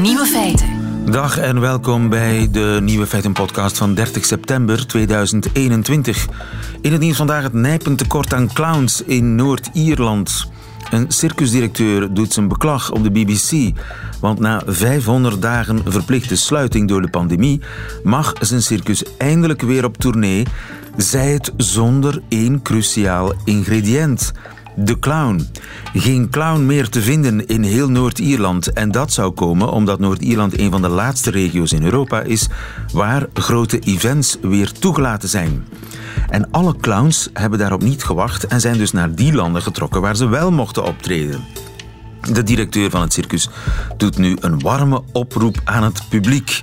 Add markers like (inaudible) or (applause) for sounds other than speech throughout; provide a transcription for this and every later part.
Nieuwe feiten. Dag en welkom bij de Nieuwe Feiten podcast van 30 september 2021. In het nieuws vandaag het nijpend tekort aan clowns in Noord-Ierland. Een circusdirecteur doet zijn beklag op de BBC. Want na 500 dagen verplichte sluiting door de pandemie mag zijn circus eindelijk weer op tournee. Zij het zonder één cruciaal ingrediënt de clown. Geen clown meer te vinden in heel Noord-Ierland. En dat zou komen omdat Noord-Ierland een van de laatste regio's in Europa is waar grote events weer toegelaten zijn. En alle clowns hebben daarop niet gewacht en zijn dus naar die landen getrokken waar ze wel mochten optreden. De directeur van het circus doet nu een warme oproep aan het publiek.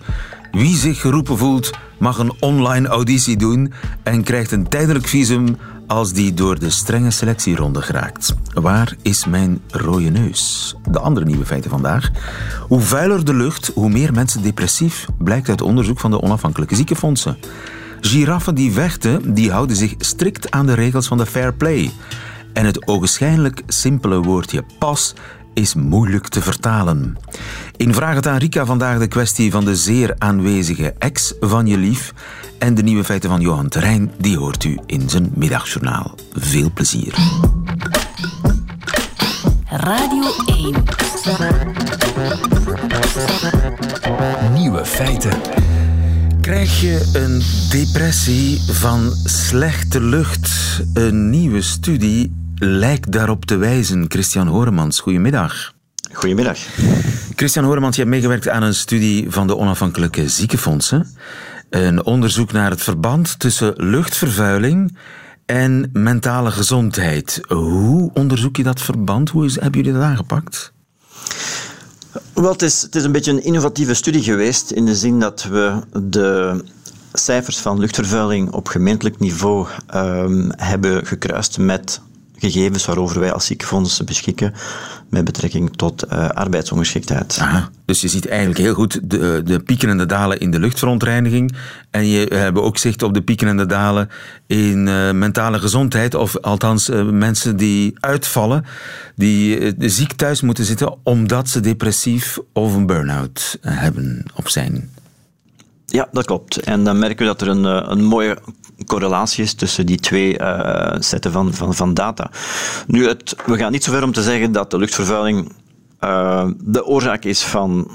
Wie zich geroepen voelt, mag een online auditie doen en krijgt een tijdelijk visum als die door de strenge selectieronde geraakt. Waar is mijn rode neus? De andere nieuwe feiten vandaag. Hoe vuiler de lucht, hoe meer mensen depressief, blijkt uit onderzoek van de onafhankelijke ziekenfondsen. Giraffen die vechten, die houden zich strikt aan de regels van de fair play. En het ogenschijnlijk simpele woordje pas is moeilijk te vertalen. In Vraag het aan Rika vandaag de kwestie van de zeer aanwezige ex van je lief. En de nieuwe feiten van Johan Terrein, die hoort u in zijn middagjournaal. Veel plezier. Radio 1. Nieuwe feiten. Krijg je een depressie van slechte lucht? Een nieuwe studie lijkt daarop te wijzen. Christian Horemans, goedemiddag. Goedemiddag. Christian Horemans, je hebt meegewerkt aan een studie van de onafhankelijke ziekenfondsen. Een onderzoek naar het verband tussen luchtvervuiling en mentale gezondheid. Hoe onderzoek je dat verband? Hoe is, hebben jullie dat aangepakt? Wel, het, is, het is een beetje een innovatieve studie geweest in de zin dat we de cijfers van luchtvervuiling op gemeentelijk niveau um, hebben gekruist met gegevens waarover wij als ziekenfonds beschikken met betrekking tot uh, arbeidsongeschiktheid. Aha, dus je ziet eigenlijk heel goed de, de pieken en de dalen in de luchtverontreiniging en je hebben ook zicht op de pieken en de dalen in uh, mentale gezondheid, of althans uh, mensen die uitvallen, die ziek thuis moeten zitten omdat ze depressief of een burn-out hebben of zijn. Ja, dat klopt. En dan merken we dat er een, een mooie correlatie is tussen die twee uh, setten van, van, van data. Nu, het, we gaan niet zover om te zeggen dat de luchtvervuiling uh, de oorzaak is van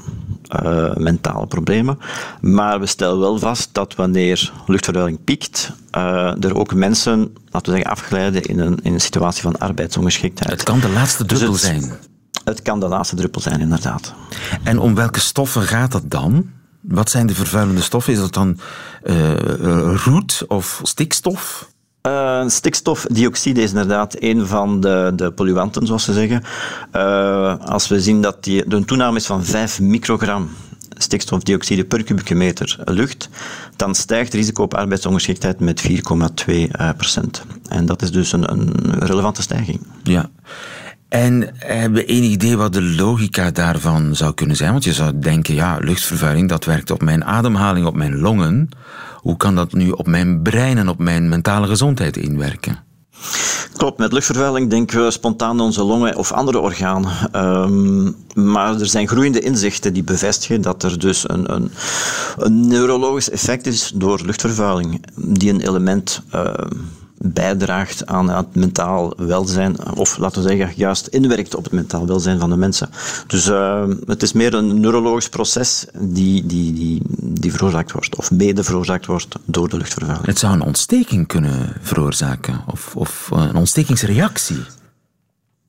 uh, mentale problemen. Maar we stellen wel vast dat wanneer luchtvervuiling piekt, er ook mensen, laten we zeggen, afglijden in een, in een situatie van arbeidsongeschiktheid. Het kan de laatste druppel dus het, zijn. Het kan de laatste druppel zijn, inderdaad. En om welke stoffen gaat dat dan? Wat zijn de vervuilende stoffen? Is dat dan uh, roet of stikstof? Uh, stikstofdioxide is inderdaad een van de, de polluanten, zoals ze zeggen. Uh, als we zien dat die, de toename is van 5 microgram stikstofdioxide per kubieke meter lucht, dan stijgt het risico op arbeidsongeschiktheid met 4,2 procent. En dat is dus een, een relevante stijging. Ja. En hebben we enig idee wat de logica daarvan zou kunnen zijn? Want je zou denken, ja, luchtvervuiling, dat werkt op mijn ademhaling, op mijn longen. Hoe kan dat nu op mijn brein en op mijn mentale gezondheid inwerken? Klopt, met luchtvervuiling denken we spontaan aan onze longen of andere organen. Um, maar er zijn groeiende inzichten die bevestigen dat er dus een, een, een neurologisch effect is door luchtvervuiling, die een element uh, bijdraagt aan het mentaal welzijn, of laten we zeggen, juist inwerkt op het mentaal welzijn van de mensen. Dus uh, het is meer een neurologisch proces die, die, die, die veroorzaakt wordt, of mede veroorzaakt wordt door de luchtvervuiling. Het zou een ontsteking kunnen veroorzaken, of, of een ontstekingsreactie.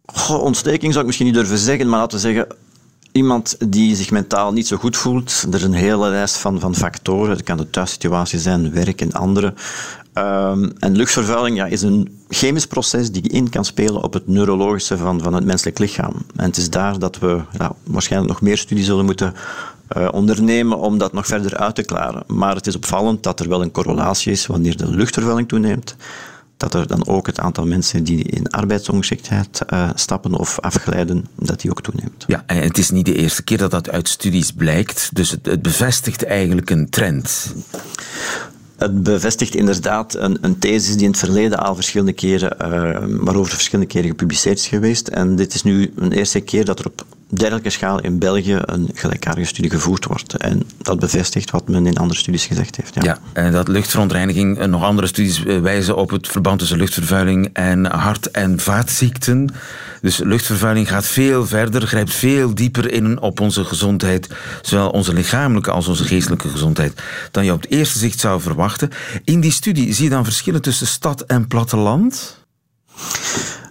Goh, ontsteking zou ik misschien niet durven zeggen, maar laten we zeggen, Iemand die zich mentaal niet zo goed voelt, er is een hele lijst van, van factoren. Het kan de thuissituatie zijn, werk en andere. Um, en luchtvervuiling ja, is een chemisch proces die in kan spelen op het neurologische van, van het menselijk lichaam. En het is daar dat we waarschijnlijk nog meer studie zullen moeten uh, ondernemen om dat nog verder uit te klaren. Maar het is opvallend dat er wel een correlatie is wanneer de luchtvervuiling toeneemt dat er dan ook het aantal mensen die in arbeidsongeschiktheid uh, stappen of afglijden, dat die ook toeneemt. Ja, en het is niet de eerste keer dat dat uit studies blijkt, dus het, het bevestigt eigenlijk een trend. Het bevestigt inderdaad een, een thesis die in het verleden al verschillende keren, uh, waarover verschillende keren gepubliceerd is geweest. En dit is nu een eerste keer dat er op dergelijke schaal in België een gelijkaardige studie gevoerd wordt. En dat bevestigt wat men in andere studies gezegd heeft. Ja, en dat luchtverontreiniging, en nog andere studies eh, wijzen op het verband tussen luchtvervuiling en hart- en vaatziekten. Dus luchtvervuiling gaat veel verder, grijpt veel dieper in op onze gezondheid, zowel onze lichamelijke als onze geestelijke gezondheid, dan je op het eerste zicht zou verwachten. In die studie zie je dan verschillen tussen stad en platteland?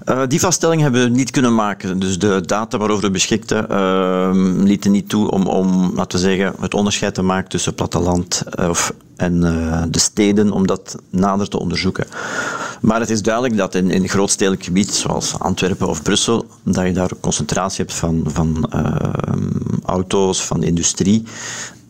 Uh, die vaststelling hebben we niet kunnen maken. Dus de data waarover we beschikten uh, lieten niet toe om, om, laten we zeggen, het onderscheid te maken tussen platteland uh, of, en de steden, om dat nader te onderzoeken. Maar het is duidelijk dat in, in grootstedelijk gebied, zoals Antwerpen of Brussel, dat je daar concentratie hebt van, van auto's, van industrie,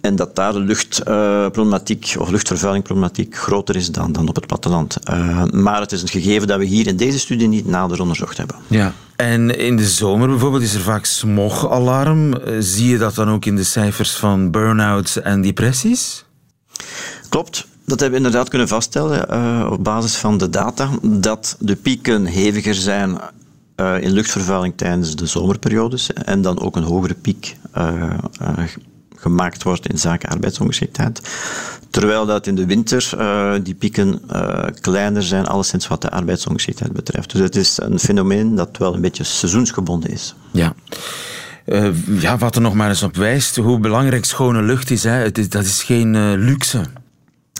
en dat daar de luchtproblematiek of luchtvervuilingproblematiek groter is dan, dan op het platteland. Uh, maar het is een gegeven dat we hier in deze studie niet nader onderzocht hebben. Ja. En in de zomer bijvoorbeeld is er vaak smogalarm. Eh, zie je dat dan ook in de cijfers van burn-outs en depressies? Klopt. Dat hebben we inderdaad kunnen vaststellen uh, op basis van de data, dat de pieken heviger zijn uh, in luchtvervuiling tijdens de zomerperiodes en dan ook een hogere piek uh, gemaakt wordt in zaken arbeidsongeschiktheid. Terwijl dat in de winter uh, die pieken uh, kleiner zijn, alleszins wat de arbeidsongeschiktheid betreft. Dus het is een fenomeen dat wel een beetje seizoensgebonden is. Ja. Uh, ja, wat er nog maar eens op wijst, hoe belangrijk schone lucht is, hè. Het is dat is geen luxe.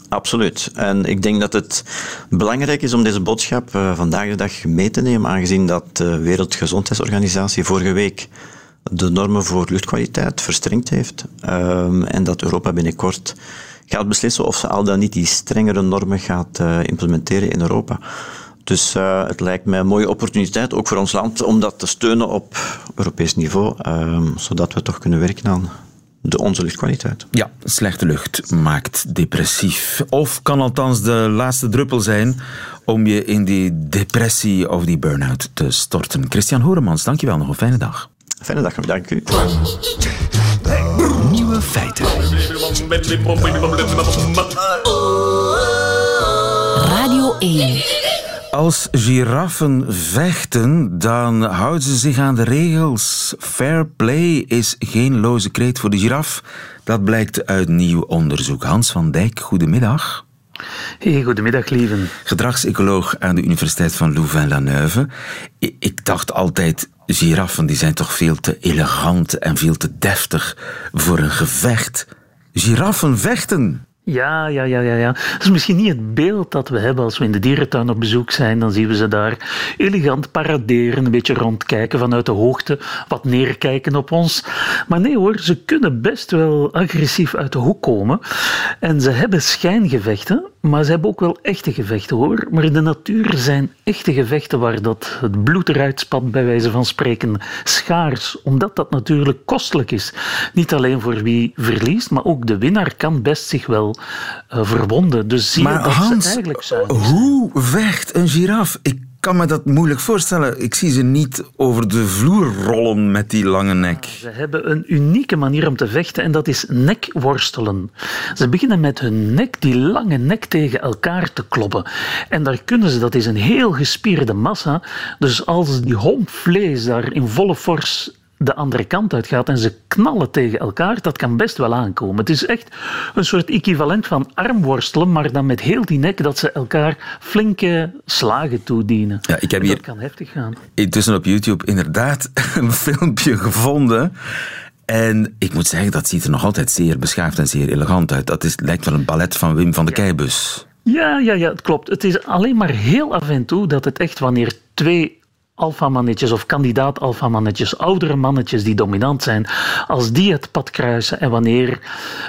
Absoluut. En ik denk dat het belangrijk is om deze boodschap vandaag de dag mee te nemen, aangezien dat de Wereldgezondheidsorganisatie vorige week de normen voor luchtkwaliteit verstrengd heeft. Um, en dat Europa binnenkort gaat beslissen of ze al dan niet die strengere normen gaat uh, implementeren in Europa. Dus uh, het lijkt mij een mooie opportuniteit, ook voor ons land, om dat te steunen op Europees niveau, um, zodat we toch kunnen werken aan de onze luchtkwaliteit. Ja, slechte lucht maakt depressief. Of kan althans de laatste druppel zijn om je in die depressie of die burn-out te storten. Christian Horemans, dankjewel. Nog een fijne dag. Fijne dag, dank u. Nieuwe feiten. Radio 1. Als giraffen vechten, dan houden ze zich aan de regels. Fair play is geen loze kreet voor de giraf. Dat blijkt uit nieuw onderzoek. Hans van Dijk, goedemiddag. Hey, goedemiddag, lieven. Gedragsecoloog aan de Universiteit van Louvain-la-Neuve. Ik dacht altijd, giraffen die zijn toch veel te elegant en veel te deftig voor een gevecht. Giraffen vechten. Ja, ja, ja, ja, ja. Dat is misschien niet het beeld dat we hebben als we in de dierentuin op bezoek zijn. Dan zien we ze daar elegant paraderen, een beetje rondkijken vanuit de hoogte, wat neerkijken op ons. Maar nee hoor, ze kunnen best wel agressief uit de hoek komen. En ze hebben schijngevechten, maar ze hebben ook wel echte gevechten hoor. Maar in de natuur zijn echte gevechten waar dat het bloed eruit spat, bij wijze van spreken, schaars. Omdat dat natuurlijk kostelijk is. Niet alleen voor wie verliest, maar ook de winnaar kan best zich wel uh, verwonden. Dus zie je maar dat Hans, ze eigenlijk zijn. Hoe vecht een giraf? Ik kan me dat moeilijk voorstellen. Ik zie ze niet over de vloer rollen met die lange nek. Ze hebben een unieke manier om te vechten en dat is nekworstelen. Ze beginnen met hun nek, die lange nek, tegen elkaar te kloppen. En daar kunnen ze, dat is een heel gespierde massa. Dus als die homp vlees daar in volle fors de andere kant uit gaat en ze knallen tegen elkaar, dat kan best wel aankomen. Het is echt een soort equivalent van armworstelen, maar dan met heel die nek dat ze elkaar flinke slagen toedienen. Ja, ik heb En hier dat kan heftig gaan. intussen op YouTube inderdaad (laughs) een filmpje gevonden. En ik moet zeggen, dat ziet er nog altijd zeer beschaafd en zeer elegant uit. Dat is, lijkt wel een ballet van Wim van de Keibus. Ja, ja, ja, het klopt. Het is alleen maar heel af en toe dat het echt wanneer twee alfamannetjes of kandidaat alfamannetjes, oudere mannetjes die dominant zijn, als die het pad kruisen en wanneer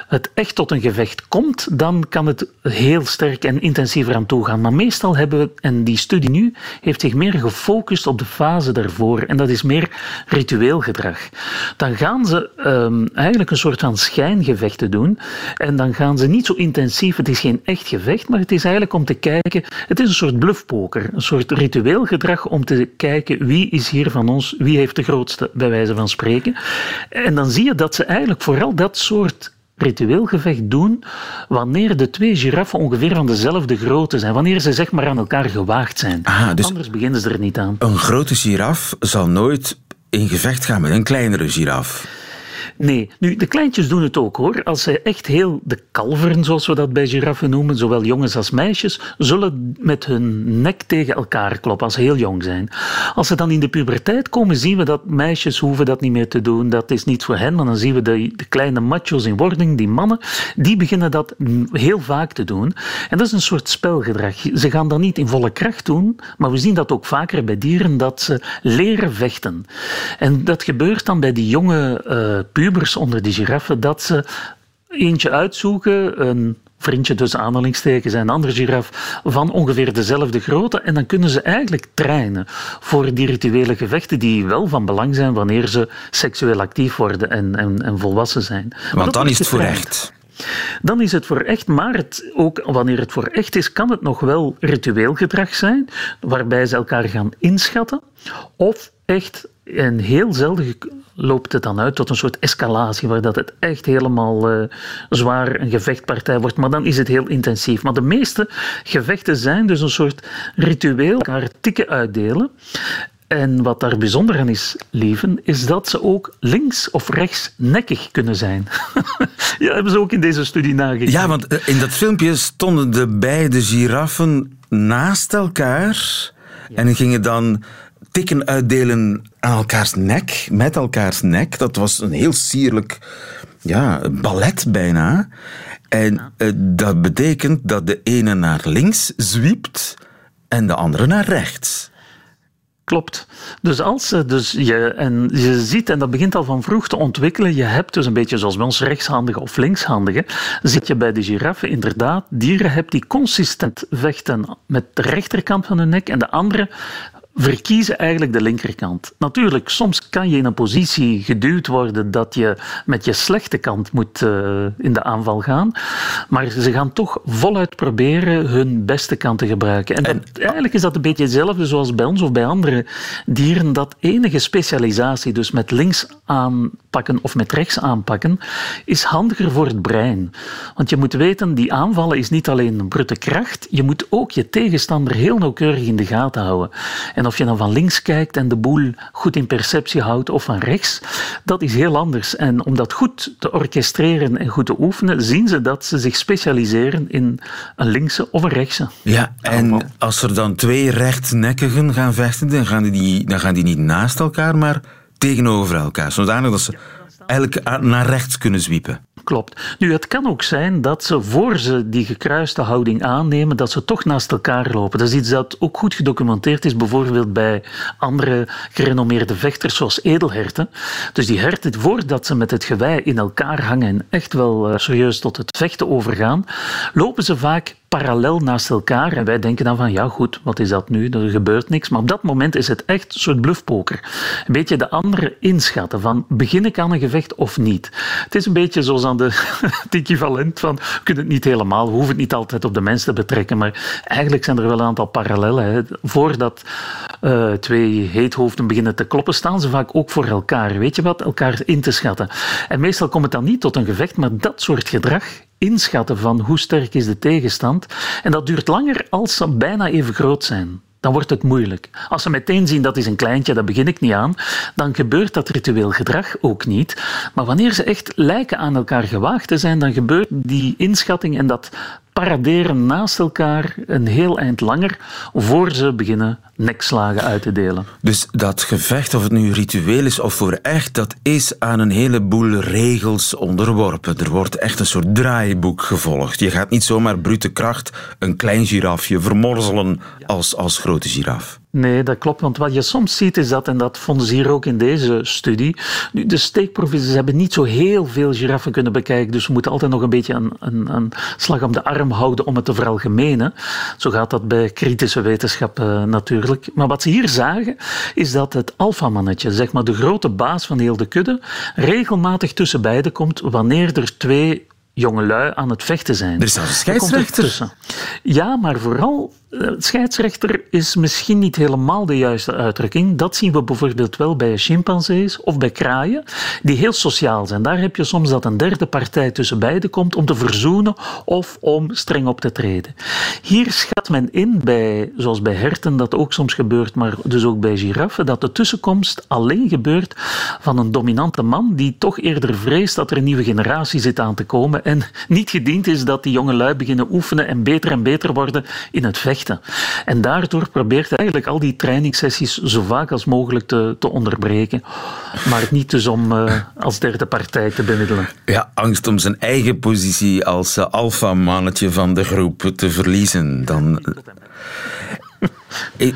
het echt tot een gevecht komt, dan kan het heel sterk en intensiever aan toe gaan. Maar meestal hebben we, en die studie nu heeft zich meer gefocust op de fase daarvoor en dat is meer ritueel gedrag. Dan gaan ze um, eigenlijk een soort van schijngevechten doen en dan gaan ze niet zo intensief, het is geen echt gevecht, maar het is eigenlijk om te kijken, het is een soort bluffpoker, een soort ritueel gedrag om te kijken wie is hier van ons, wie heeft de grootste, bij wijze van spreken. En dan zie je dat ze eigenlijk vooral dat soort ritueel gevecht doen wanneer de twee giraffen ongeveer van dezelfde grootte zijn, wanneer ze zeg maar aan elkaar gewaagd zijn. Ah, dus Anders beginnen ze er niet aan. een grote giraf zal nooit in gevecht gaan met een kleinere giraf. Nee, nu, de kleintjes doen het ook hoor. Als ze echt heel de kalveren, zoals we dat bij giraffen noemen, zowel jongens als meisjes, zullen met hun nek tegen elkaar kloppen als ze heel jong zijn. Als ze dan in de puberteit komen, zien we dat meisjes hoeven dat niet meer te doen. Dat is niet voor hen, maar dan zien we de, de kleine macho's in wording, die mannen, die beginnen dat heel vaak te doen. En dat is een soort spelgedrag. Ze gaan dat niet in volle kracht doen, maar we zien dat ook vaker bij dieren, dat ze leren vechten. En dat gebeurt dan bij die jonge uh, pubers onder die giraffen dat ze eentje uitzoeken, een vriendje tussen aanhalingstekens en een andere giraf van ongeveer dezelfde grootte. En dan kunnen ze eigenlijk trainen voor die rituele gevechten die wel van belang zijn wanneer ze seksueel actief worden en, en, en volwassen zijn. Want dan is het voor echt. Dan is het voor echt, maar het, ook wanneer het voor echt is, kan het nog wel ritueel gedrag zijn, waarbij ze elkaar gaan inschatten. Of echt, en heel zelden loopt het dan uit tot een soort escalatie, waar dat het echt helemaal uh, zwaar een gevechtpartij wordt. Maar dan is het heel intensief. Maar de meeste gevechten zijn dus een soort ritueel, elkaar tikken uitdelen. En wat daar bijzonder aan is, lieven, is dat ze ook links of rechts nekkig kunnen zijn. (laughs) ja, hebben ze ook in deze studie nagekeken. Ja, want eh, in dat filmpje stonden de beide giraffen naast elkaar en gingen dan tikken uitdelen aan elkaars nek, met elkaars nek. Dat was een heel sierlijk ja, ballet bijna. En uh, dat betekent dat de ene naar links zwiept en de andere naar rechts. Klopt. Dus als dus je, en je ziet, en dat begint al van vroeg te ontwikkelen, je hebt dus een beetje zoals bij ons rechtshandige of linkshandige, zit je bij de giraffen inderdaad dieren hebt die consistent vechten met de rechterkant van hun nek en de andere verkiezen eigenlijk de linkerkant. Natuurlijk, soms kan je in een positie geduwd worden dat je met je slechte kant moet uh, in de aanval gaan. Maar ze gaan toch voluit proberen hun beste kant te gebruiken. En, dat, eigenlijk is dat een beetje hetzelfde zoals bij ons of bij andere dieren. Dat enige specialisatie, dus met links aanpakken of met rechts aanpakken, is handiger voor het brein. Want je moet weten, die aanvallen is niet alleen een brute kracht, je moet ook je tegenstander heel nauwkeurig in de gaten houden. En of je dan van links kijkt en de boel goed in perceptie houdt of van rechts, dat is heel anders. En om dat goed te orchestreren en goed te oefenen, zien ze dat ze zich specialiseren in een linkse of een rechtse. Ja, en als er dan twee rechtnekkigen gaan vechten, dan gaan die, dan gaan die niet naast elkaar, maar tegenover elkaar. Zodanig dat ze eigenlijk naar rechts kunnen zwiepen. Klopt. Nu, het kan ook zijn dat ze voor ze die gekruiste houding aannemen, dat ze toch naast elkaar lopen. Dat is iets dat ook goed gedocumenteerd is, bijvoorbeeld bij andere gerenommeerde vechters, zoals edelherten. Dus die herten, voordat ze met het gewei in elkaar hangen en echt wel eh, serieus tot het vechten overgaan, lopen ze vaak parallel naast elkaar. En wij denken dan van, ja goed, wat is dat nu? Er gebeurt niks. Maar op dat moment is het echt een soort bluffpoker. Een beetje de andere inschatten van, begin ik aan een gevecht of niet? Het is een beetje zoals aan de, (laughs) het equivalent van, we kunnen het niet helemaal, we hoeven het niet altijd op de mens te betrekken, maar eigenlijk zijn er wel een aantal parallellen. Hè. Voordat uh, twee heethoofden beginnen te kloppen, staan ze vaak ook voor elkaar. Weet je wat? Elkaar in te schatten. En meestal komt het dan niet tot een gevecht, maar dat soort gedrag inschatten van hoe sterk is de tegenstand. En dat duurt langer als ze bijna even groot zijn. Dan wordt het moeilijk. Als ze meteen zien dat is een kleintje, daar begin ik niet aan, dan gebeurt dat ritueel gedrag ook niet. Maar wanneer ze echt lijken aan elkaar gewaagd te zijn, dan gebeurt die inschatting en dat paraderen naast elkaar een heel eind langer voor ze beginnen nekslagen uit te delen. Dus dat gevecht, of het nu ritueel is of voor echt, dat is aan een heleboel regels onderworpen. Er wordt echt een soort draaiboek gevolgd. Je gaat niet zomaar brute kracht een klein girafje vermorzelen als, als grote giraf. Nee, dat klopt. Want wat je soms ziet is dat, en dat vonden ze hier ook in deze studie, nu, de steekprovincies hebben niet zo heel veel giraffen kunnen bekijken, dus we moeten altijd nog een beetje een, een, een slag om de arm houden om het te veralgemenen. Zo gaat dat bij kritische wetenschap uh, natuurlijk. Maar wat ze hier zagen, is dat het alfamannetje, zeg maar de grote baas van heel de kudde, regelmatig tussen beiden komt wanneer er twee jongelui aan het vechten zijn. Er is een scheidsrechter. Ja, maar vooral eh, scheidsrechter is misschien niet helemaal de juiste uitdrukking. Dat zien we bijvoorbeeld wel bij chimpansees of bij kraaien, die heel sociaal zijn. Daar heb je soms dat een derde partij tussen beiden komt om te verzoenen of om streng op te treden. Hier schat men in, bij, zoals bij herten dat ook soms gebeurt, maar dus ook bij giraffen, dat de tussenkomst alleen gebeurt van een dominante man die toch eerder vreest dat er een nieuwe generatie zit aan te komen en niet gediend is dat die jonge lui beginnen oefenen en beter en beter worden in het vechten. En daardoor probeert hij eigenlijk al die trainingssessies zo vaak als mogelijk te, te onderbreken, maar niet dus om uh, als derde partij te bemiddelen. Ja, angst om zijn eigen positie als uh, alfamannetje van de groep te verliezen. Dan... (laughs)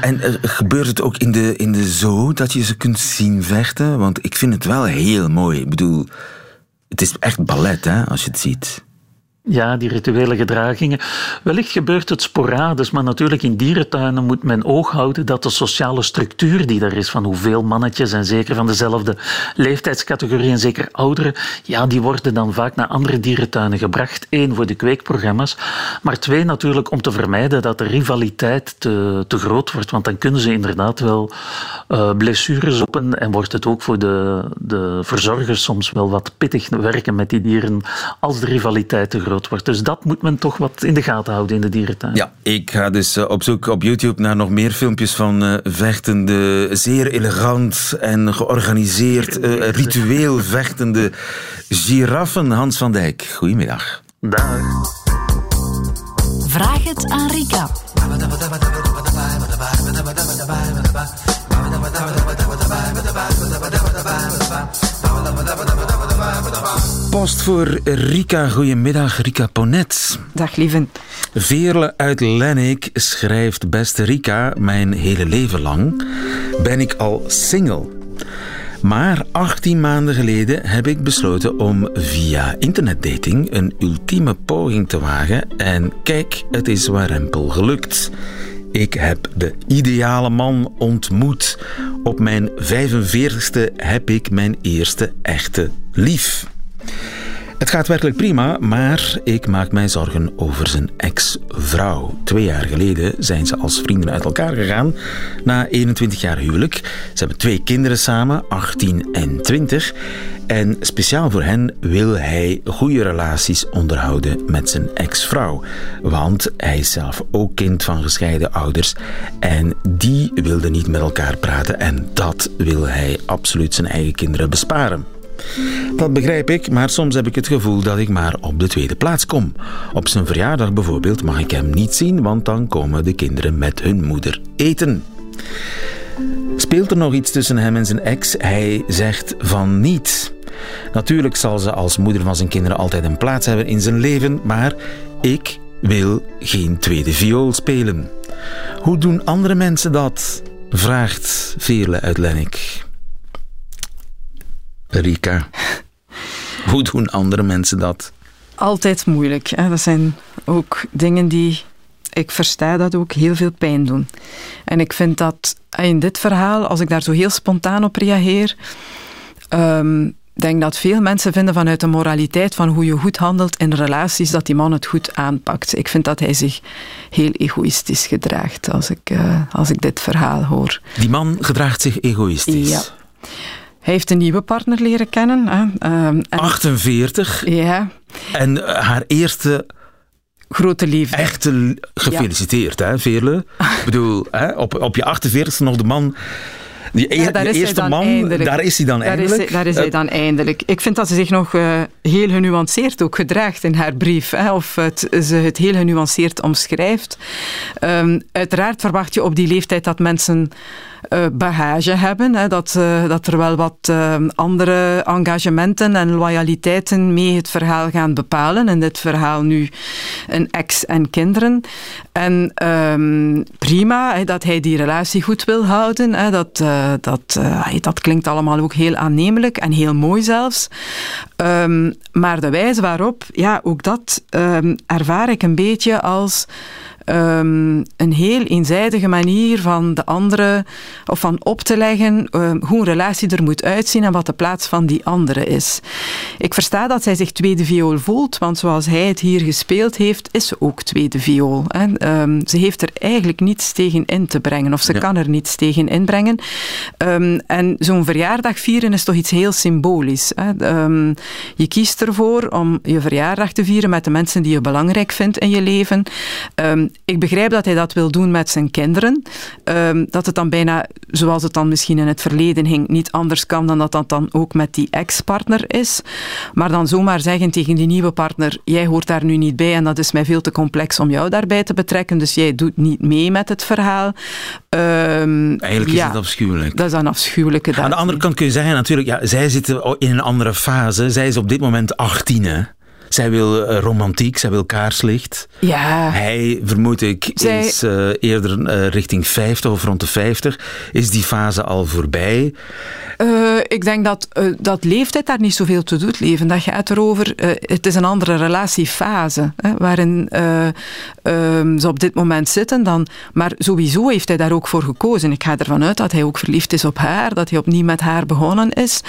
En uh, gebeurt het ook in de, in de zoo dat je ze kunt zien vechten? Want ik vind het wel heel mooi. Ik bedoel, het is echt ballet hè, als je het ziet. Ja, die rituele gedragingen. Wellicht gebeurt het sporadisch, maar natuurlijk in dierentuinen moet men oog houden dat de sociale structuur die er is, van hoeveel mannetjes en zeker van dezelfde leeftijdscategorie en zeker ouderen, ja, die worden dan vaak naar andere dierentuinen gebracht. Eén, voor de kweekprogramma's, maar twee, natuurlijk om te vermijden dat de rivaliteit te, te groot wordt, want dan kunnen ze inderdaad wel uh, blessures open en wordt het ook voor de, de verzorgers soms wel wat pittig werken met die dieren als de rivaliteit te groot wordt. Dus dat moet men toch wat in de gaten houden in de dierentuin. Ja, ik ga dus eh, op zoek op YouTube naar nog meer filmpjes van uh, vechtende, zeer elegant en georganiseerd, uh, ritueel vechtende giraffen. Hans van Dijk, goedemiddag. Dag. Vraag het aan Rika. Post voor Rika. Goedemiddag, Rika Ponet. Dag, lieven. Veerle uit Lennik schrijft... Beste Rika, mijn hele leven lang ben ik al single. Maar 18 maanden geleden heb ik besloten om via internetdating een ultieme poging te wagen. En kijk, het is warempel gelukt. Ik heb de ideale man ontmoet. Op mijn 45ste heb ik mijn eerste echte lief. Het gaat werkelijk prima, maar ik maak mij zorgen over zijn ex-vrouw. Twee jaar geleden zijn ze als vrienden uit elkaar gegaan na 21 jaar huwelijk. Ze hebben twee kinderen samen, 18 en 20. En speciaal voor hen wil hij goede relaties onderhouden met zijn ex-vrouw. Want hij is zelf ook kind van gescheiden ouders. En die wilden niet met elkaar praten. En dat wil hij absoluut zijn eigen kinderen besparen. Dat begrijp ik, maar soms heb ik het gevoel dat ik maar op de tweede plaats kom. Op zijn verjaardag bijvoorbeeld mag ik hem niet zien, want dan komen de kinderen met hun moeder eten. Speelt er nog iets tussen hem en zijn ex? Hij zegt van niet. Natuurlijk zal ze als moeder van zijn kinderen altijd een plaats hebben in zijn leven, maar ik wil geen tweede viool spelen. Hoe doen andere mensen dat? vraagt Veerle uit Lennik. Rika, hoe doen andere mensen dat? Altijd moeilijk. Hè? Dat zijn ook dingen die, ik versta dat ook, heel veel pijn doen. En ik vind dat in dit verhaal, als ik daar zo heel spontaan op reageer, um, denk dat veel mensen vinden vanuit de moraliteit van hoe je goed handelt in relaties, dat die man het goed aanpakt. Ik vind dat hij zich heel egoïstisch gedraagt als ik, uh, als ik dit verhaal hoor. Die man gedraagt zich egoïstisch? Ja. Hij heeft een nieuwe partner leren kennen. Hè. Um, en, 48? Ja. En haar eerste grote liefde. Echte gefeliciteerd, ja. hè, Veerle? Ik bedoel, hè, op, op je 48e nog de man die ja, daar is eerste man, eindelijk. daar is hij dan daar eindelijk. Is, daar is hij dan eindelijk. Ik vind dat ze zich nog uh, heel genuanceerd ook gedraagt in haar brief. Hè, of het, ze het heel genuanceerd omschrijft. Um, uiteraard verwacht je op die leeftijd dat mensen uh, bagage hebben. Hè, dat, uh, dat er wel wat uh, andere engagementen en loyaliteiten mee het verhaal gaan bepalen. In dit verhaal nu een ex en kinderen. En um, prima hè, dat hij die relatie goed wil houden. Hè, dat, dat, dat klinkt allemaal ook heel aannemelijk en heel mooi zelfs. Um, maar de wijze waarop, ja, ook dat ervaar ik een beetje als ehm, een heel eenzijdige manier van de andere, of van op te leggen ehm, hoe een relatie er moet uitzien en wat de plaats van die andere is. Ik versta dat zij zich tweede viool voelt, want zoals hij het hier gespeeld heeft, is ze ook tweede viool. Hè. Ehm, ze heeft er eigenlijk niets tegen in te brengen, of ze kan er niets tegen inbrengen. en zo'n verjaardag vieren is toch iets heel symbolisch. Hè. je kiest ervoor om je verjaardag te vieren met de mensen die je belangrijk vindt in je leven. Ik begrijp dat hij dat wil doen met zijn kinderen. Ehm, dat het dan bijna, zoals het dan misschien in het verleden ging, niet anders kan dan dat dat dan ook met die ex-partner is. Maar dan zomaar zeggen tegen die nieuwe partner, jij hoort daar nu niet bij en dat is mij veel te complex om jou daarbij te betrekken, dus jij doet niet mee met het verhaal. Um, Eigenlijk is het afschuwelijk. Dat is een afschuwelijke Aan de andere kant kun je zeggen, natuurlijk, ja, zij zitten in een andere fase. Zij is op dit moment 18, hè? Zij wil eh, romantiek, zij wil kaarslicht. Ja. Hij, vermoed ik, is uh, eerder uh, richting 50 of rond de 50. Is die fase al voorbij? Uh, ik denk dat, dat leeftijd daar niet zoveel te doet, leven. Dat gaat erover, het is een andere relatiefase hè, waarin ehm, ze op dit moment zitten. Dan, maar sowieso heeft hij daar ook voor gekozen. Ik ga ervan uit dat hij ook verliefd is op haar, dat hij opnieuw met haar begonnen is.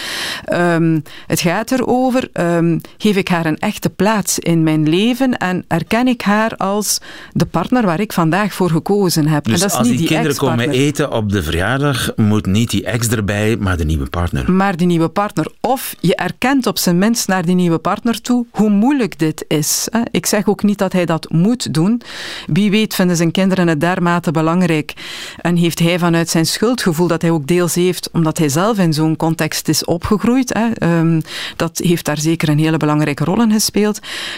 Um, het gaat erover, um, geef ik haar een echte plaats in mijn leven en erken ik haar als de partner waar ik vandaag voor gekozen heb. Dus en dat is als niet die, die kinderen komen eten op de verjaardag, moet niet die ex erbij, maar de nieuwe partner. Maar die nieuwe partner. Of je erkent op zijn minst naar die nieuwe partner toe hoe moeilijk dit is. Ik zeg ook niet dat hij dat moet doen. Wie weet vinden zijn kinderen het dermate belangrijk en heeft hij vanuit zijn schuldgevoel dat hij ook deels heeft, omdat hij zelf in zo'n context is opgegroeid. Ehm, dat heeft daar zeker een hele belangrijke rol in gespeeld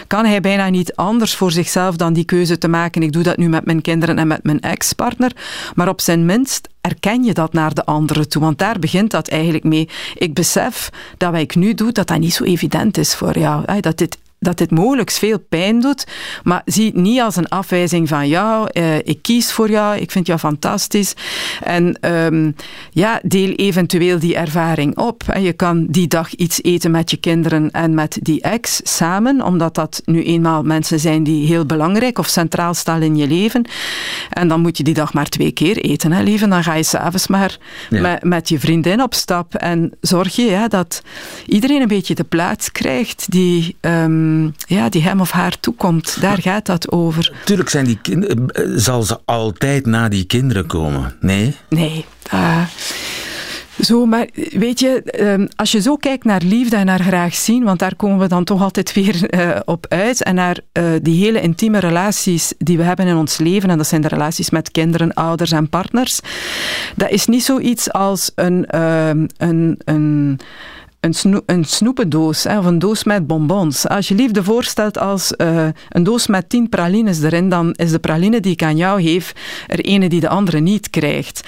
kan hij bijna niet anders voor zichzelf dan die keuze te maken. Ik doe dat nu met mijn kinderen en met mijn ex-partner. Maar op zijn minst erken je dat naar de anderen toe. Want daar begint dat eigenlijk mee. Ik besef dat wat ik nu doe, dat dat niet zo evident is voor jou. Dat dit dat dit mogelijk veel pijn doet, maar zie het niet als een afwijzing van jou. Uh, ik kies voor jou, ik vind jou fantastisch. En um, ja, deel eventueel die ervaring op. En je kan die dag iets eten met je kinderen en met die ex samen, omdat dat nu eenmaal mensen zijn die heel belangrijk of centraal staan in je leven. En dan moet je die dag maar twee keer eten, hè, leven. Dan ga je s'avonds maar met, met, je vriendin op stap en zorg je ja, dat iedereen een beetje de plaats krijgt die... Um, Ehm, ja, die hem of haar toekomt. Daar gaat dat over. Tuurlijk zijn die kinderen, eh, zal ze altijd na die kinderen komen. Nee? Nee. Uh, zo, maar weet je, ehm, als je zo kijkt naar liefde en naar graag zien, want daar komen we dan toch altijd weer uh, op uit, en naar uh, die hele intieme relaties die we hebben in ons leven, en dat zijn de relaties met kinderen, ouders en partners, dat is niet zoiets als een, uh, een, een een, een snoependoos hè, of een doos met bonbons. Als je liefde voorstelt als uh, een doos met tien pralines erin, dan is de praline die ik aan jou geef er ene die de andere niet krijgt.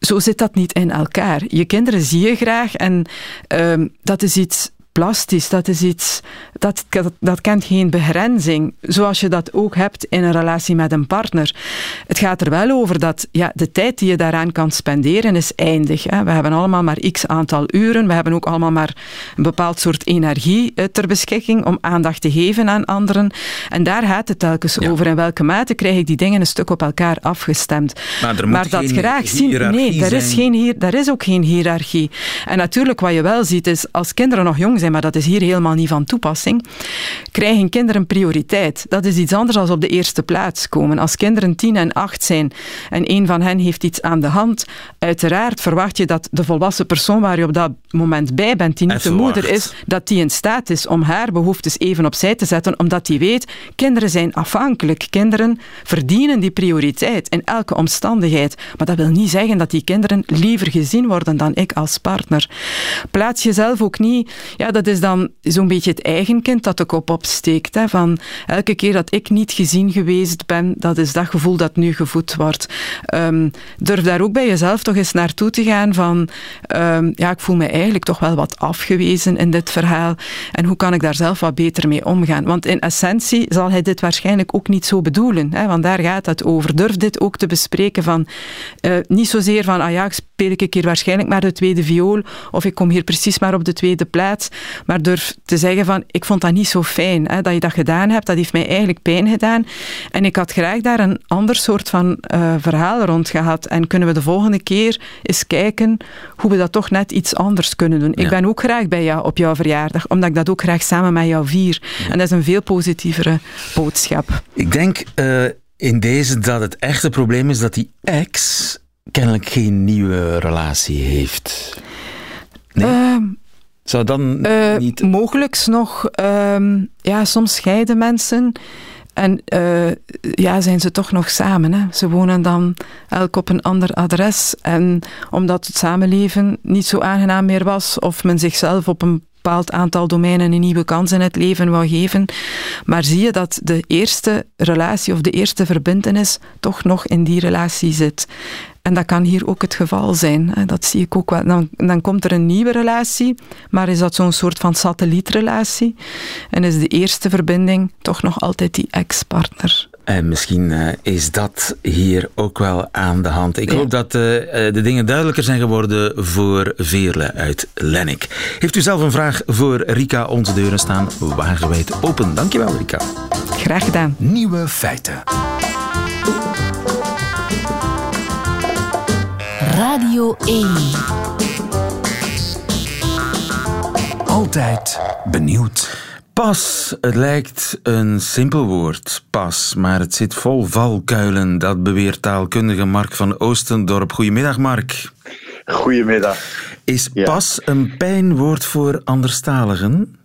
Zo zit dat niet in elkaar. Je kinderen zie je graag en uh, dat is iets plastisch. Dat is iets, dat, dat, dat kent geen begrenzing, zoals je dat ook hebt in een relatie met een partner. Het gaat er wel over dat ja, de tijd die je daaraan kan spenderen is eindig. Hè. We hebben allemaal maar x aantal uren, we hebben ook allemaal maar een bepaald soort energie eh, ter beschikking om aandacht te geven aan anderen. En daar gaat het telkens over. In welke mate krijg ik die dingen een stuk op elkaar afgestemd. Maar, maar dat graag zien, nee, er is, geen hier, er is ook geen hiërarchie. En natuurlijk, wat je wel ziet, is als kinderen nog jong zijn, maar dat is hier helemaal niet van toepassing, krijgen kinderen prioriteit. Dat is iets anders dan op de eerste plaats komen. Als kinderen tien en acht zijn en een van hen heeft iets aan de hand, uiteraard verwacht je dat de volwassen persoon waar je op dat moment bij bent, die niet de moeder is, dat die in staat is om haar behoeftes even opzij te zetten, omdat die weet, kinderen zijn afhankelijk. Kinderen verdienen die prioriteit in elke omstandigheid. Maar dat wil niet zeggen dat die kinderen liever gezien worden dan ik als partner. Plaats jezelf ook niet, ja, dat is dan zo'n beetje het eigen kind dat de kop opsteekt. Hè, van elke keer dat ik niet gezien geweest ben, dat is dat gevoel dat nu gevoed wordt. Um, durf daar ook bij jezelf toch eens naartoe te gaan van, um, ja, ik voel me eigenlijk toch wel wat afgewezen in dit verhaal. En hoe kan ik daar zelf wat beter mee omgaan? Want in essentie zal hij dit waarschijnlijk ook niet zo bedoelen. Hè, want daar gaat het over. Durf dit ook te bespreken van, uh, niet zozeer van, ah ja, ik speel ik een keer waarschijnlijk maar de tweede viool, of ik kom hier precies maar op de tweede plaats. Maar durf te zeggen van, ik vond dat niet zo fijn hè, dat je dat gedaan hebt, dat heeft mij eigenlijk pijn gedaan. En ik had graag daar een ander soort van uh, verhaal rond gehad. En kunnen we de volgende keer eens kijken hoe we dat toch net iets anders kunnen doen. Ik ben ook graag bij jou op jouw verjaardag, omdat ik dat ook graag samen met jou vier. En dat is een veel positievere boodschap. Ik denk uh, in deze dat het echte probleem is dat die ex kennelijk geen nieuwe relatie heeft. Nee? Uh, Zou dan uh, niet... Mogelijks nog. Uh, ja, soms scheiden mensen. En uh, ja, zijn ze toch nog samen. Hè? Ze wonen dan elk op een ander adres. En omdat het samenleven niet zo aangenaam meer was, of men zichzelf op een bepaald aantal domeinen een nieuwe kans in het leven wou geven. Maar zie je dat de eerste relatie of de eerste verbindenis toch nog in die relatie zit. En dat kan hier ook het geval zijn. Dat zie ik ook wel. Dan, dan komt er een nieuwe relatie, maar is dat zo'n soort van satellietrelatie? En is de eerste verbinding toch nog altijd die ex-partner? En misschien uh, is dat hier ook wel aan de hand. Ik ja. hoop dat uh, de dingen duidelijker zijn geworden voor Veerle uit Lennik. Heeft u zelf een vraag voor Rika? Onze deuren staan wagenwijd open. Dankjewel, Rika. Graag gedaan. Nieuwe feiten. Radio 1. Altijd benieuwd. Pas, het lijkt een simpel woord, pas, maar het zit vol valkuilen. Dat beweert taalkundige Mark van Oostendorp. Goedemiddag, Mark. Goedemiddag. Is pas een pijnwoord voor anderstaligen?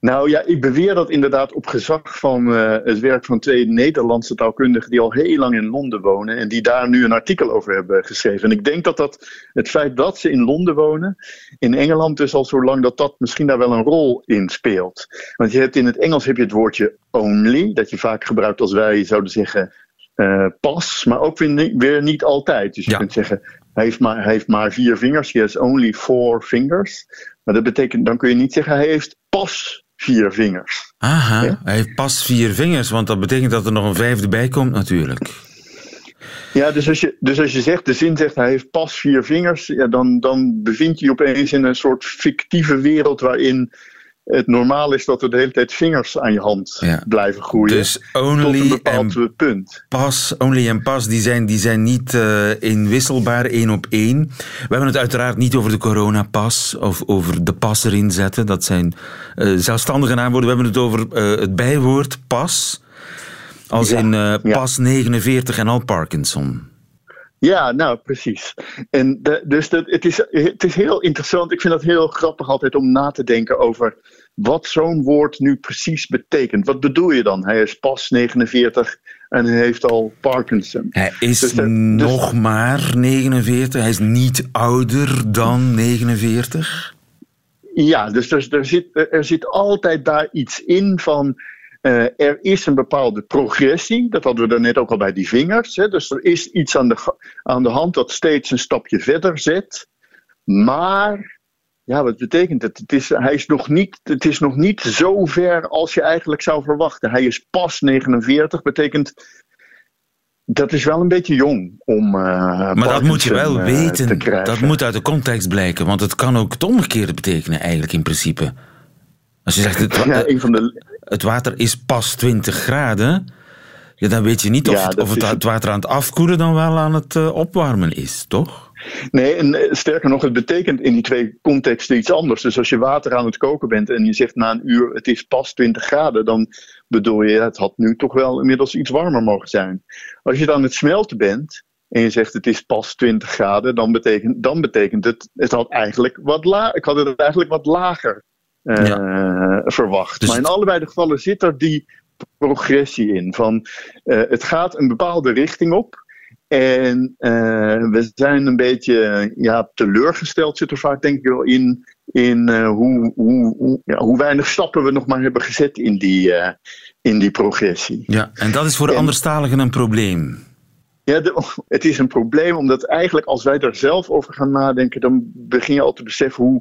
Nou ja, ik beweer dat inderdaad op gezag van uh, het werk van twee Nederlandse taalkundigen die al heel lang in Londen wonen en die daar nu een artikel over hebben geschreven. En ik denk dat dat het feit dat ze in Londen wonen, in Engeland dus al zo lang, dat dat misschien daar wel een rol in speelt. Want je hebt in het Engels heb je het woordje only, dat je vaak gebruikt als wij zouden zeggen uh, pas, maar ook weer, weer, niet altijd. Dus je ja. kunt zeggen, hij heeft, maar, hij heeft maar vier vingers, he has only four fingers. Maar dat betekent, dan kun je niet zeggen, hij heeft pas vier vingers. Aha, ja? hij heeft pas vier vingers, want dat betekent dat er nog een vijfde bij komt natuurlijk. Ja, dus als je, dus als je zegt, de zin zegt hij heeft pas vier vingers, ja, dan, dan bevind je je opeens in een soort fictieve wereld waarin het normaal is dat er de hele tijd vingers aan je hand ja. blijven groeien. Dus only tot een bepaald punt. Pas, only en pas, die zijn, die zijn niet uh, inwisselbaar één op één. We hebben het uiteraard niet over de coronapas of over de pas erin zetten. Dat zijn uh, zelfstandige naamwoorden. We hebben het over uh, het bijwoord pas. Als ja, in ja. pas 49 en al Parkinson. Ja, nou precies. En de, dus de, het, is, het is heel interessant. Ik vind dat heel grappig altijd om na te denken over wat zo'n woord nu precies betekent. Wat bedoel je dan? Hij is pas 49 en hij heeft al Parkinson. Hij is dus nog dus, maar 49. Hij is niet ouder dan 49. Ja, dus er, er, zit, er zit altijd daar iets in van uh, er is een bepaalde progressie, dat hadden we net ook al bij die vingers. Hè? Dus er is iets aan de, aan de hand dat steeds een stapje verder zet. Maar, ja, wat betekent het? Het is, hij is nog niet, het is nog niet zo ver als je eigenlijk zou verwachten. Hij is pas 49, betekent dat is wel een beetje jong om. Uh, maar dat moet je wel uh, weten. Dat moet uit de context blijken, want het kan ook het omgekeerde betekenen, eigenlijk in principe. Als je zegt, het, ja, een van de, het water is pas 20 graden, ja, dan weet je niet of, ja, het, of het, het, water aan het afkoelen dan wel aan het uh, opwarmen is, toch? Nee, en sterker nog, het betekent in die twee contexten iets anders. Dus als je water aan het koken bent en je zegt na een uur het is pas 20 graden, dan bedoel je het had nu toch wel inmiddels iets warmer mogen zijn. Als je dan het smelten bent en je zegt het is pas 20 graden, dan betekent, dan betekent het het had eigenlijk wat la ik had het eigenlijk wat lager uh, ja. verwacht. Dus maar in allebei de gevallen zit er die progressie in. Van, uh, het gaat een bepaalde richting op. En uh, we zijn een beetje ja, teleurgesteld, zit er vaak denk ik wel in, in hoe, hoe, hoe, ja, hoe, weinig stappen we nog maar hebben gezet in die, in die progressie. Ja, en dat is voor de en, anderstaligen een probleem. Ja, de, het is een probleem omdat eigenlijk als wij daar zelf over gaan nadenken, dan begin je al te beseffen hoe,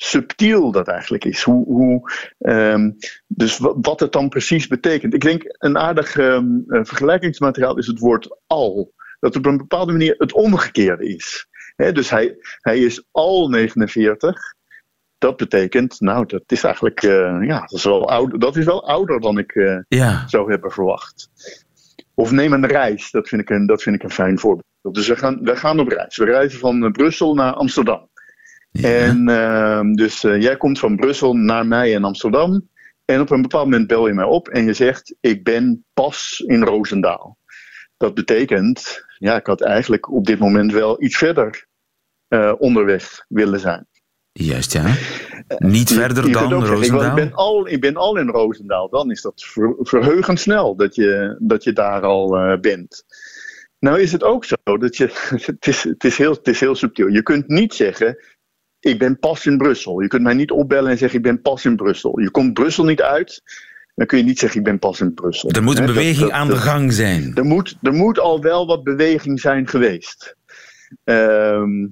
subtiel dat eigenlijk is. Hoe, hoe, um, dus wat, het dan precies betekent. Ik denk een aardig um, vergelijkingsmateriaal is het woord al. Dat op een bepaalde manier het omgekeerde is. Dus hij, hij is al 49. Dat betekent, nou, dat is eigenlijk, eh, ja, dat is, wel ouder, dat is wel ouder dan ik eh, Ja. zou hebben verwacht. Of neem een reis, dat vind ik een, dat vind ik een fijn voorbeeld. Dus we gaan, we gaan op reis. We reizen van eh, Brussel naar Amsterdam. En ehm, dus eh, jij komt van Brussel naar mij in Amsterdam. En op een bepaald moment bel je mij op en je zegt: Ik ben pas in Roosendaal. Dat betekent, ja, ik had eigenlijk op dit moment wel iets verder eh, onderweg willen zijn. Juist, ja. Niet verder Je dan zeggen, ik, Roosendaal? ben al, ik ben al in Roosendaal. Dan is dat ver, verheugend snel dat je, dat je daar al eh, bent. Nou is het ook zo dat je. (laughs) Het is, het, is heel, het is heel subtiel. Je kunt niet zeggen. Ik ben pas in Brussel. Je kunt mij niet opbellen en zeggen: Ik ben pas in Brussel. Je komt Brussel niet uit. Dan kun je niet zeggen: Ik ben pas in Brussel. Er moet een beweging dat- aan de gang zijn. er moet, er moet al wel wat beweging zijn geweest. Ehm,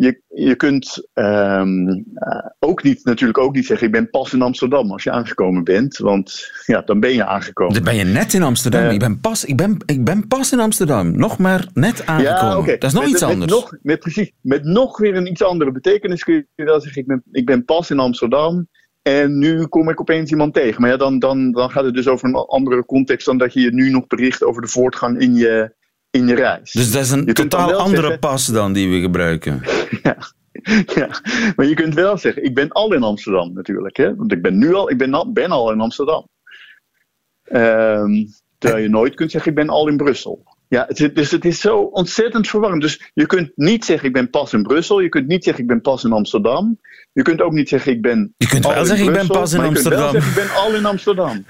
je, je kunt ehm, eh, ook niet, natuurlijk ook niet zeggen: Ik ben pas in Amsterdam als je aangekomen bent. Want ja, dan ben je aangekomen. Dan ben je net in Amsterdam. Eh. ik, ben pas, ik, ben, ik ben pas in Amsterdam. Nog maar net aangekomen. Ja. Dat is nog Met- iets met anders. Nog, met, precies, met nog weer een iets andere betekenis kun je wel zeggen: ik ben, ik ben pas in Amsterdam. En nu kom ik opeens iemand tegen. Maar ja, dan, dan, dan gaat het dus over een andere context dan dat je je nu nog bericht over de voortgang in je, in je reis. Dus dat is een Je totaal andere zeggen- pas dan die we gebruiken. (laughs) Ja. ja, maar je kunt wel zeggen, ik ben al in Amsterdam natuurlijk. Hè? Want ik ben nu al, ik ben al, ben al in Amsterdam. Ehm, terwijl je nooit kunt zeggen, ik ben al in Brussel. Ja, het, is- dus het is zo ontzettend verwarrend. Dus je kunt niet zeggen, ik ben pas in Brussel. Je kunt niet zeggen, ik ben pas in Amsterdam. Je kunt ook niet zeggen, ik ben Je kunt wel zeggen, ik ben pas in maar je kunt wel Amsterdam. zeggen, ik ben al in Amsterdam.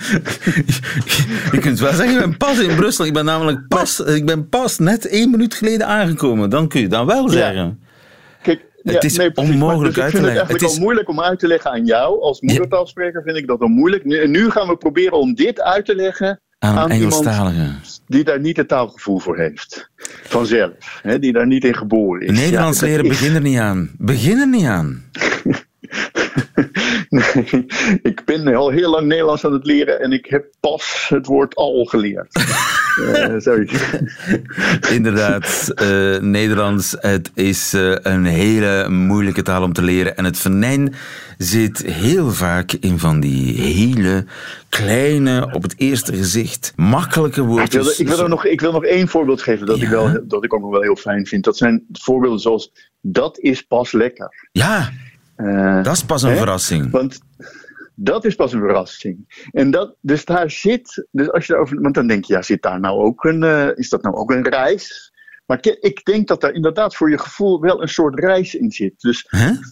(laughs) Je kunt wel zeggen, ik ben pas in Brussel. Ik ben namelijk pas, ik ben pas net één minuut geleden aangekomen. Dan kun je dat wel zeggen. Kijk, Het is onmogelijk dus uit te leggen. het eigenlijk Het is- al moeilijk om uit te leggen aan jou. Als moedertaalspreker vind ik dat al moeilijk. Nu, nu gaan we proberen om dit uit te leggen Aan aan iemand Engelstalige. die daar niet het taalgevoel voor heeft. Vanzelf. Hè, die daar niet in geboren is. Nederlands Ja, leren, begin er niet aan. Begin er niet aan. Nee, (laughs) ik ben al heel lang Nederlands aan het leren en ik heb pas het woord al geleerd. (laughs) Eh, zoiets. (laughs) Inderdaad, eh, Nederlands, het is eh, een hele moeilijke taal om te leren. En het venijn zit heel vaak in van die hele kleine, op het eerste gezicht, makkelijke Ik wil, woordjes. ik, wil nog, ik wil nog één voorbeeld geven dat, ik wel, dat ik ook nog wel heel fijn vind. Dat zijn voorbeelden zoals, dat is pas lekker. Ja, Eh, dat is pas een Hè? verrassing. Want dat is pas een verrassing. En dat, dus daar zit, dus als je daarover, want dan denk je, ja, zit daar nou ook een, eh, is dat nou ook een reis? Maar ik, denk dat daar inderdaad voor je gevoel wel een soort reis in zit. Dus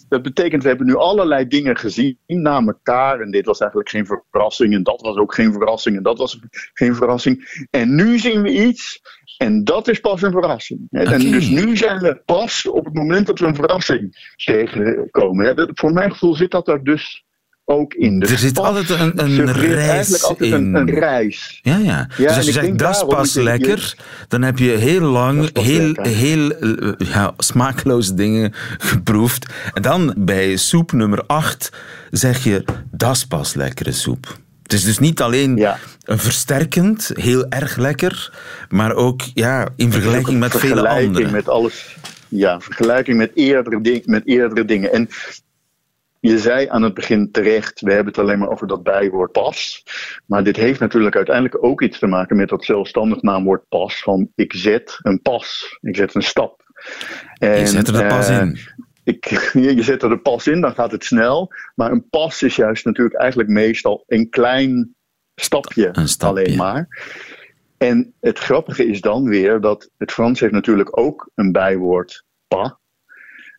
dat betekent, we hebben nu allerlei dingen gezien na elkaar. En dit was eigenlijk geen verrassing. En dat was ook geen verrassing. En dat was geen verrassing. En nu zien we iets. En dat is pas een verrassing. En dus nu zijn we pas op het moment dat we een verrassing tegenkomen. Voor mijn gevoel zit dat er dus ook in. Dus Er zit altijd een, een reis eigenlijk altijd in. een, een reis. Ja, ja. Ja, dus als je zegt, dat is pas lekker, dan heb je heel lang heel, lekker. heel eh, ja, smakeloze dingen (laughs) geproefd. En dan bij soep nummer 8 zeg je, dat is pas lekkere soep. Het is dus niet alleen Ja. een versterkend, heel erg lekker, maar ook ja, in vergelijking met vele vergelijking anderen. met alles. Ja, vergelijking met eerdere, ding, met eerdere dingen. En je zei aan het begin terecht, we hebben het alleen maar over dat bijwoord pas. Maar dit heeft natuurlijk uiteindelijk ook iets te maken met dat zelfstandig naamwoord pas. Van ik zet een pas, ik zet een stap. En, Je zet er de pas eh, in. Ik, (laughs) je zet er de pas in, dan gaat het snel. Maar een pas is juist natuurlijk eigenlijk meestal een klein stapje, Een stapje. alleen maar. En het grappige is dan weer dat het Frans heeft natuurlijk ook een bijwoord pas.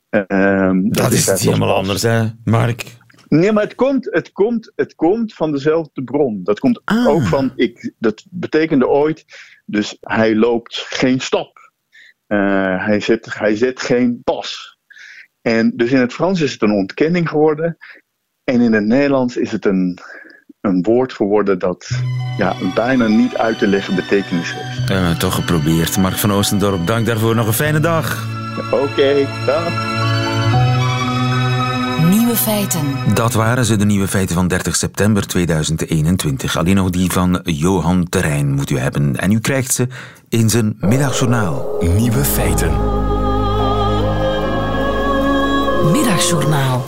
Ehm, Dat is helemaal pas. anders, hè, Mark? Nee, maar het komt, het, komt, het komt van dezelfde bron. Dat komt Ah. ook van, ik, dat betekende ooit, dus hij loopt geen stap. Eh, hij, zet, hij zet geen pas. En dus in het Frans is het een ontkenning geworden. En in het Nederlands is het een, een woord geworden dat ja, een bijna niet uit te leggen betekenis heeft. We hebben het toch geprobeerd. Mark van Oostendorp, dank daarvoor. Nog een fijne dag. Oké, dag. Nieuwe feiten. Dat waren ze, de nieuwe feiten van 30 september 2021. Alleen nog die van Johan Terrein moet u hebben. En u krijgt ze in zijn middagjournaal. Nieuwe feiten. Middagjournaal.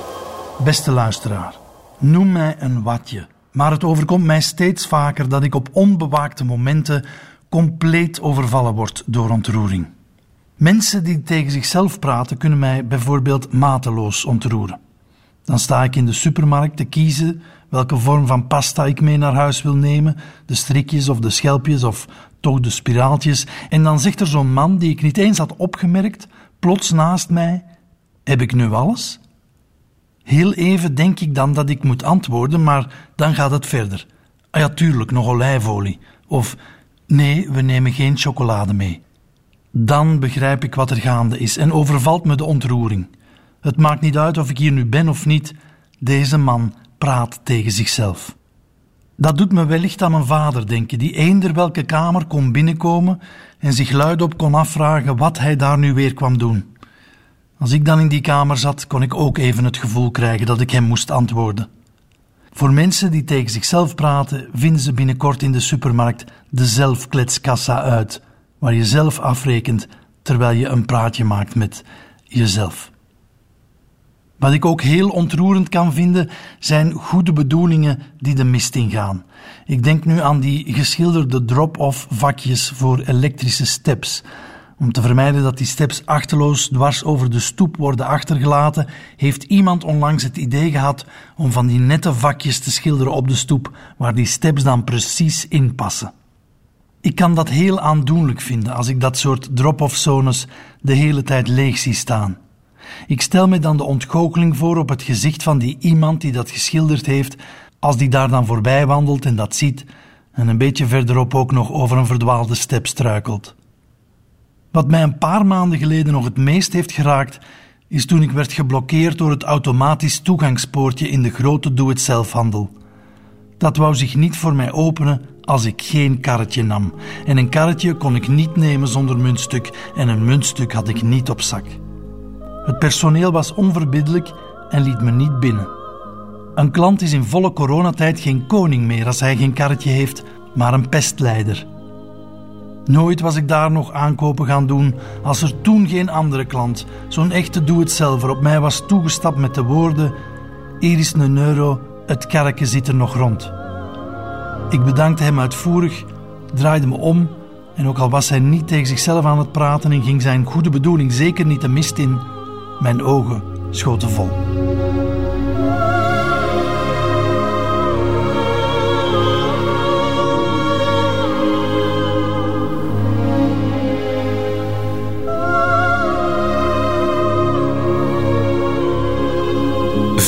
Beste luisteraar, noem mij een watje. Maar het overkomt mij steeds vaker dat ik op onbewaakte momenten compleet overvallen word door ontroering. Mensen die tegen zichzelf praten kunnen mij bijvoorbeeld mateloos ontroeren. Dan sta ik in de supermarkt te kiezen welke vorm van pasta ik mee naar huis wil nemen, de strikjes of de schelpjes of toch de spiraaltjes, en dan zegt er zo'n man die ik niet eens had opgemerkt, plots naast mij: Heb ik nu alles? Heel even denk ik dan dat ik moet antwoorden, maar dan gaat het verder. Ah ja, tuurlijk, nog olijfolie. Of nee, we nemen geen chocolade mee. Dan begrijp ik wat er gaande is en overvalt me de ontroering. Het maakt niet uit of ik hier nu ben of niet. Deze man praat tegen zichzelf. Dat doet me wellicht aan mijn vader denken, die eender welke kamer kon binnenkomen en zich luidop kon afvragen wat hij daar nu weer kwam doen. Als ik dan in die kamer zat, kon ik ook even het gevoel krijgen dat ik hem moest antwoorden. Voor mensen die tegen zichzelf praten, vinden ze binnenkort in de supermarkt de zelfkletskassa uit, waar je zelf afrekent terwijl je een praatje maakt met jezelf. Wat ik ook heel ontroerend kan vinden, zijn goede bedoelingen die de mist ingaan. Ik denk nu aan die geschilderde drop-off vakjes voor elektrische steps. Om te vermijden dat die steps achterloos dwars over de stoep worden achtergelaten, heeft iemand onlangs het idee gehad om van die nette vakjes te schilderen op de stoep, waar die steps dan precies in passen. Ik kan dat heel aandoenlijk vinden als ik dat soort drop-off zones de hele tijd leeg zie staan. Ik stel me dan de ontgoocheling voor op het gezicht van die iemand die dat geschilderd heeft, als die daar dan voorbij wandelt en dat ziet, en een beetje verderop ook nog over een verdwaalde step struikelt. Wat mij een paar maanden geleden nog het meest heeft geraakt, is toen ik werd geblokkeerd door het automatisch toegangspoortje in de grote doe-het-zelfhandel. Dat wou zich niet voor mij openen als ik geen karretje nam. En een karretje kon ik niet nemen zonder muntstuk en een muntstuk had ik niet op zak. Het personeel was onverbiddelijk en liet me niet binnen. Een klant is in volle coronatijd geen koning meer als hij geen karretje heeft, maar een pestleider. Nooit was ik daar nog aankopen gaan doen als er toen geen andere klant, zo'n echte doe-het-zelver, op mij was toegestapt met de woorden: Hier is een euro, het karretje zit er nog rond. Ik bedankte hem uitvoerig, draaide me om en ook al was hij niet tegen zichzelf aan het praten en ging zijn goede bedoeling zeker niet de mist in, mijn ogen schoten vol.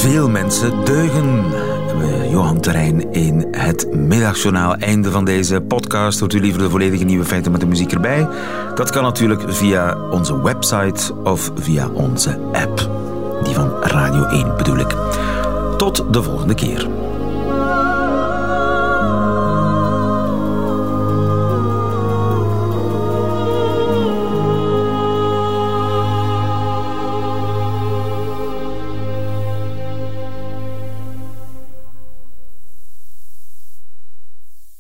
Veel mensen deugen. Johan Terrein in het middagjournaal. Einde van deze podcast. Hoort u liever de volledige nieuwe feiten met de muziek erbij? Dat kan natuurlijk via onze website of via onze app. Die van Radio 1 bedoel ik. Tot de volgende keer.